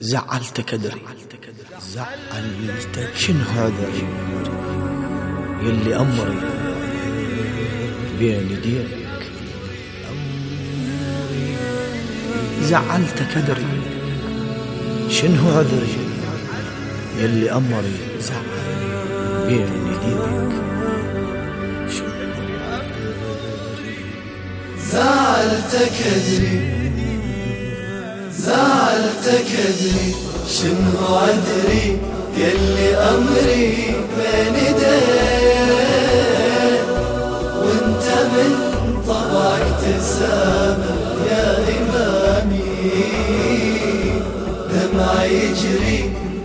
زعلتك ادري زعلتك شنو هذا يلي أمري بين يديك. زعلتك ادري شنو عذري يلي أمري بين يديك. زعلتك ادري زعلتك أدري؟ شنو عذري يلي أمري بين ايديك وأنت من طبعك تسامح يا إمامي. دمع يجري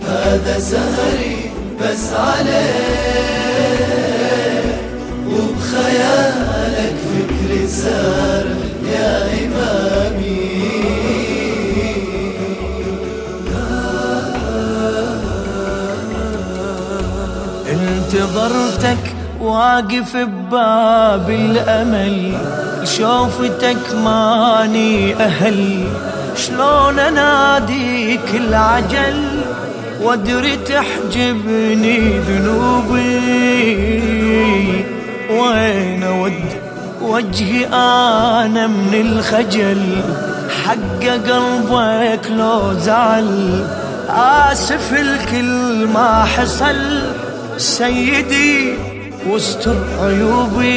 هذا سهري بس عليك. وبخيالك فكري سارح انتظرتك واقف بباب الأمل شوفتك ماني أهل. شلون أناديك العجل؟ وادري تحجبني ذنوبي. وين ود وجهي أنا من الخجل؟ حق قلبك لو زعل. آسف الكل ما حصل. سيدي واستر عيوبي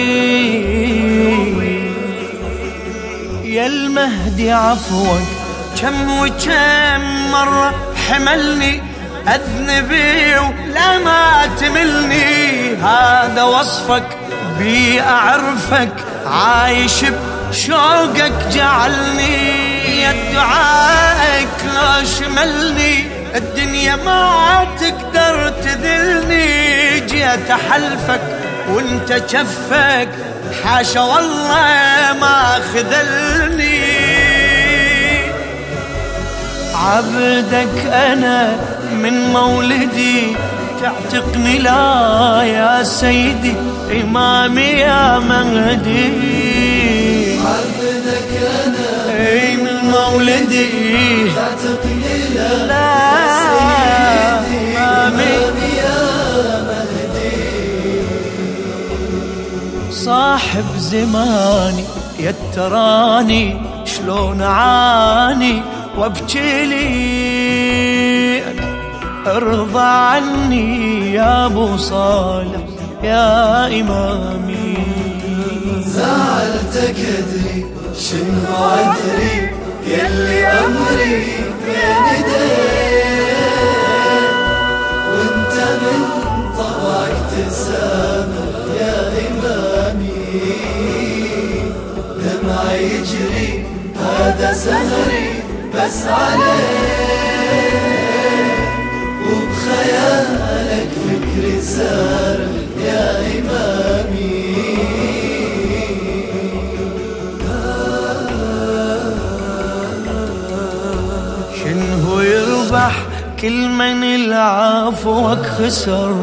يا المهدي عفوك كم وكم مرة حملني أذنبي ولا ما تملني. هذا وصفك بي أعرفك عايش بشوقك جعلني يا دعائك لا شملني. الدنيا ما تقدر تذلني. جيت احلفك وانت كفك حاشا والله ما خذلني. عبدك أنا من مولدي تعتقني لا يا سيدي إمامي يا مهدي. عبدك أنا أي من مولدي تعتقني لا لا إمامي صاحب زماني يتراني شلون أعاني؟ وأبكي ليك أرضى عني يا أبو صالح يا إمامي. زعلتك ادري شنو عذري يلي امري بين ايديك سهري بس عليك. وبخيالك فكري سارح يا إمامي. شنو يربح كل من العفوك خسر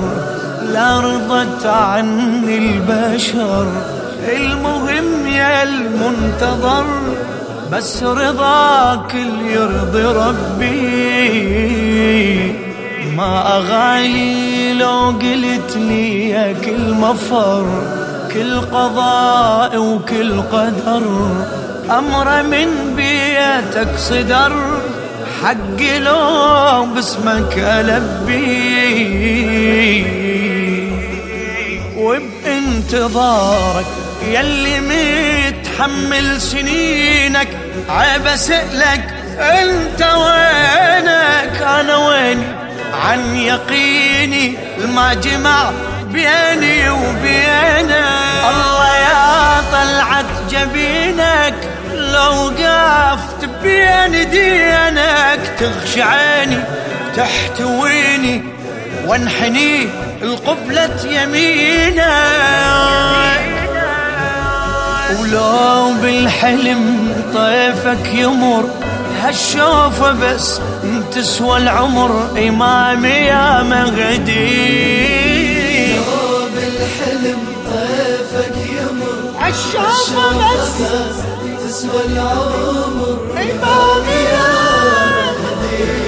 لا رضت عني البشر. المهم يا المنتظر. بس رضاك اللي يرضي ربي. ما أغالي لو قلت لي كل مفر كل قضاء وكل قدر. أمر من بيتك صدر حق لو باسمك ألبي. وبانتظارك يلي متحمل سنينك عيب اسألك أنت وينك؟ أنا ويني؟ عن يقيني ما جمع بيني وبينك. الله يا طلعت جبينك لو وقفت بين دينك. تغشى عيني تحتويني وانحني القبلة يمينك. ولو بالحلم طيفك يمر هالشوفة بس تسوى العمر. إمامي يا مغدي لو بالحلم طيفك يمر هالشوفة بس تسوى العمر. إمامي يا مغدي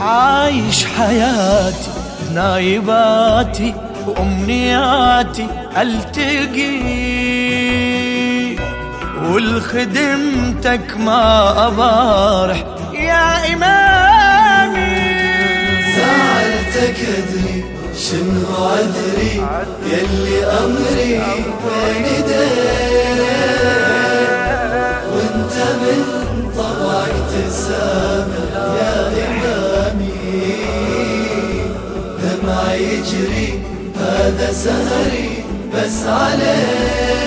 عايش حياتي نايباتي وأمنياتي ألتقي والخدمتك ما أبارح يا إمامي. زعلتك أدري شنو عذري يلي أمري بين وأنت من طبعك تسامح يا إمامي. دمع يجري هذا سهري بس عليك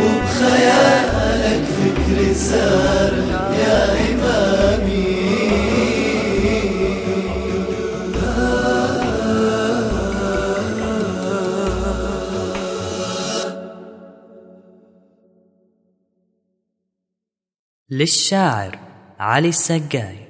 وبخيالك فكري سار يا إمامي. للشاعر علي السقاي